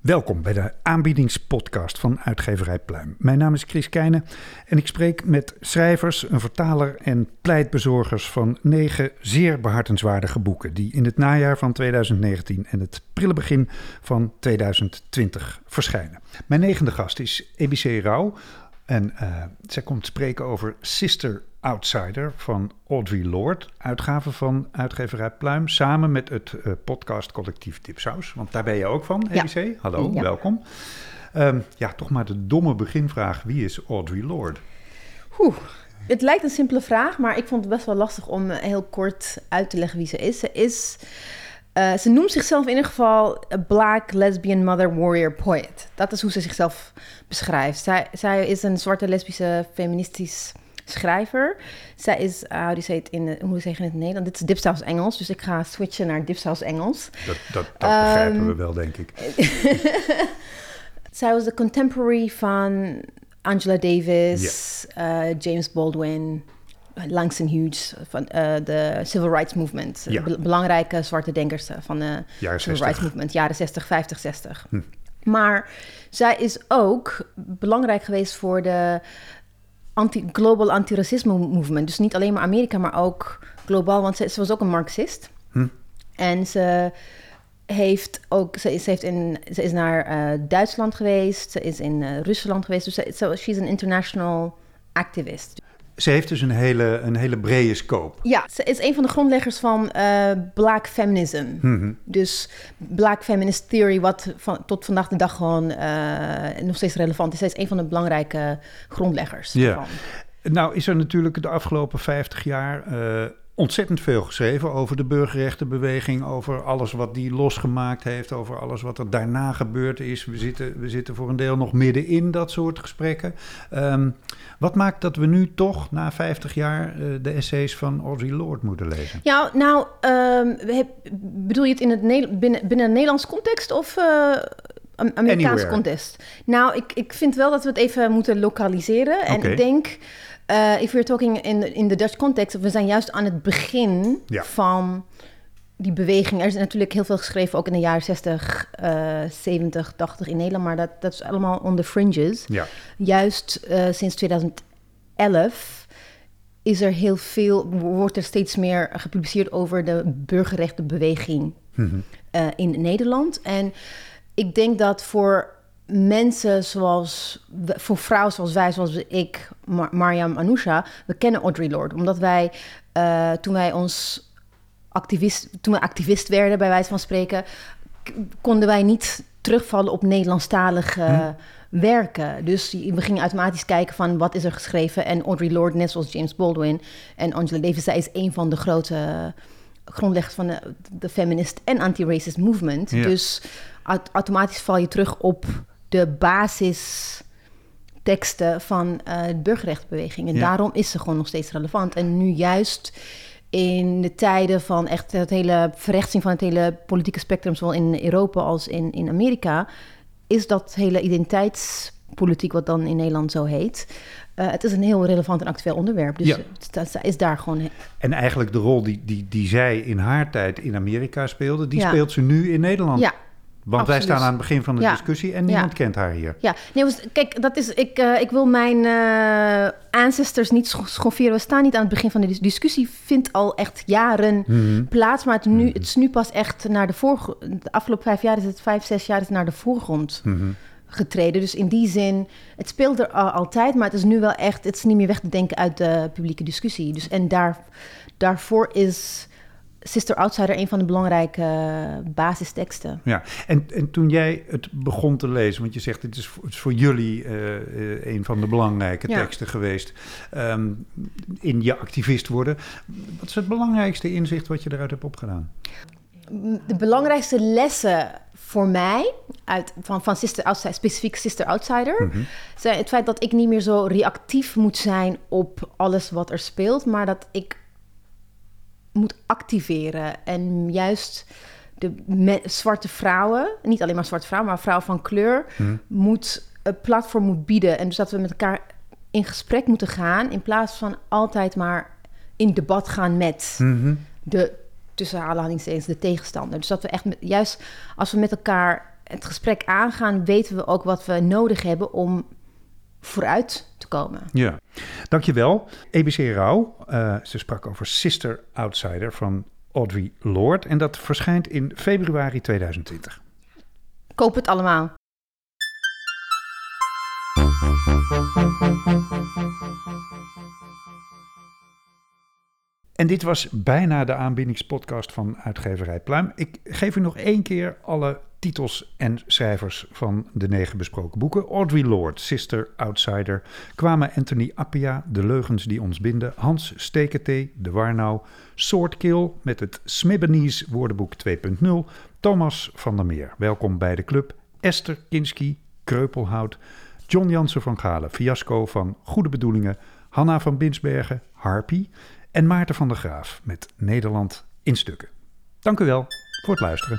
Welkom bij de aanbiedingspodcast van uitgeverij Pluim. Mijn naam is Chris Keijnen en ik spreek met schrijvers, een vertaler en pleitbezorgers van negen zeer behartenswaardige boeken die in het najaar van 2019 en het prille begin van 2020 verschijnen. Mijn negende gast is EBC Rauw en uh, zij komt spreken over Sister Outsider van Audrey Lord, uitgave van uitgeverij Pluim, samen met het uh, podcastcollectief Dipsaus. Want daar ben je ook van, EBC. Ja. Hallo, ja. welkom. Um, ja, toch maar de domme beginvraag. Wie is Audrey Lord? Oeh, het lijkt een simpele vraag, maar ik vond het best wel lastig om heel kort uit te leggen wie ze is. Ze is... Uh, ze noemt zichzelf in ieder geval a black lesbian mother warrior poet. Dat is hoe ze zichzelf beschrijft. Zij, zij is een zwarte lesbische feministisch schrijver. Zij is, uh, hoe zeg het in, hoe zeg je het in het Nederland? Dit is Dipsaus Engels, dus ik ga switchen naar Dipsaus Engels. Dat, dat, dat um, begrijpen we wel, denk ik. zij was de contemporary van Angela Davis, uh, James Baldwin, Langston Hughes van uh, de Civil Rights Movement. Ja. Be belangrijke zwarte denkers van de jaren Civil Rights Movement, jaren 60, 50, 60. Hm. Maar zij is ook belangrijk geweest voor de anti global antiracisme movement. Dus niet alleen maar Amerika, maar ook globaal. Want ze, ze was ook een Marxist. Hm. En ze heeft ook, ze is, heeft in, ze is naar uh, Duitsland geweest, ze is in uh, Rusland geweest. Dus ze, so she's an international activist. Ze heeft dus een hele, een hele brede scope. Ja, ze is een van de grondleggers van uh, Black Feminism. Mm -hmm. Dus Black Feminist Theory, wat van, tot vandaag de dag gewoon uh, nog steeds relevant is. Zij is een van de belangrijke grondleggers. Ja. Nou is er natuurlijk de afgelopen 50 jaar uh, ontzettend veel geschreven over de burgerrechtenbeweging, over alles wat die losgemaakt heeft, over alles wat er daarna gebeurd is. We zitten, we zitten voor een deel nog midden in dat soort gesprekken. Um, wat maakt dat we nu toch na 50 jaar uh, de essays van Audre Lorde moeten lezen? Ja, nou, um, bedoel je het in het binnen, binnen een Nederlands context of... Uh... Amerikaans context. Nou, ik, ik vind wel dat we het even moeten lokaliseren. En ik denk uh, if we're talking in, in the Dutch context, we zijn juist aan het begin ja. van die beweging. Er is natuurlijk heel veel geschreven, ook in de jaren 60, uh, 70, 80 in Nederland, maar dat, dat is allemaal on the fringes. Ja. Juist uh, sinds 2011 is er heel veel, wordt er steeds meer gepubliceerd over de burgerrechtenbeweging mm -hmm. uh, in Nederland. En ik denk dat voor mensen zoals, voor vrouwen zoals wij, zoals ik, Mar Mariam Anousha, we kennen Audre Lorde. Omdat wij, uh, toen wij ons activist, toen we activist werden, bij wijze van spreken, konden wij niet terugvallen op Nederlandstalige hm. werken. Dus we gingen automatisch kijken van wat is er geschreven. En Audre Lorde, net zoals James Baldwin en Angela Davis, zij is een van de grote grondleggers van de, de feminist en anti-racist movement. Ja. Dus automatisch val je terug op de basisteksten van uh, de burgerrechtenbeweging. En ja. daarom is ze gewoon nog steeds relevant. En nu juist in de tijden van echt het hele verrechtsing van het hele politieke spectrum, zowel in Europa als in, in Amerika, is dat hele identiteitspolitiek, wat dan in Nederland zo heet. Uh, het is een heel relevant en actueel onderwerp. Dus ja. dat, is daar gewoon. En eigenlijk de rol die, die, die zij in haar tijd in Amerika speelde, die ja. speelt ze nu in Nederland. Ja, want Absoluut. wij staan aan het begin van de ja. discussie en niemand ja. kent haar hier. Ja, nee, kijk, dat is, ik, uh, ik wil mijn uh, ancestors niet schofferen. We staan niet aan het begin van de discussie. Vindt al echt jaren mm -hmm. plaats, maar het, nu, het is nu pas echt naar de voorgrond. De afgelopen vijf jaar is het, vijf, zes jaar is het naar de voorgrond mm -hmm. getreden. Dus in die zin, het speelt er al, altijd, maar het is nu wel echt, het is niet meer weg te denken uit de publieke discussie. Dus en daar, daarvoor is Sister Outsider een van de belangrijke basisteksten. Ja, en, en toen jij het begon te lezen, want je zegt dit is voor, het is voor jullie uh, een van de belangrijke ja. teksten geweest um, in je activist worden. Wat is het belangrijkste inzicht wat je eruit hebt opgedaan? De belangrijkste lessen voor mij uit, van, van Sister Outsider, specifiek Sister Outsider, mm -hmm. zijn het feit dat ik niet meer zo reactief moet zijn op alles wat er speelt, maar dat ik moet activeren. En juist de me- zwarte vrouwen, niet alleen maar zwarte vrouwen, maar vrouwen van kleur, moet een platform moet bieden. En dus dat we met elkaar in gesprek moeten gaan, in plaats van altijd maar in debat gaan met Mhm. de tussen aanhalingstekens de tegenstander. Dus dat we echt met- juist als we met elkaar het gesprek aangaan, weten we ook wat we nodig hebben om vooruit komen. Ja, dankjewel. EBC Rauw, eh, ze sprak over Sister Outsider van Audrey Lorde. En dat verschijnt in februari 2020. Koop het allemaal. En dit was bijna de aanbiedingspodcast van uitgeverij Pluim. Ik geef u nog één keer alle titels en schrijvers van de negen besproken boeken. Audrey Lorde, Sister Outsider, Kwame Anthony Appia, De Leugens die ons binden, Hans Steketee, De Warnau, Swordkill met het Smibbenese woordenboek 2.0, Thomas van der Meer, welkom bij de club, Esther Kinski, Kreupelhout, John Jansen van Galen, Fiasco van Goede Bedoelingen, Hanna van Binsbergen, Harpy en Maarten van der Graaf met Nederland in stukken. Dank u wel voor het luisteren.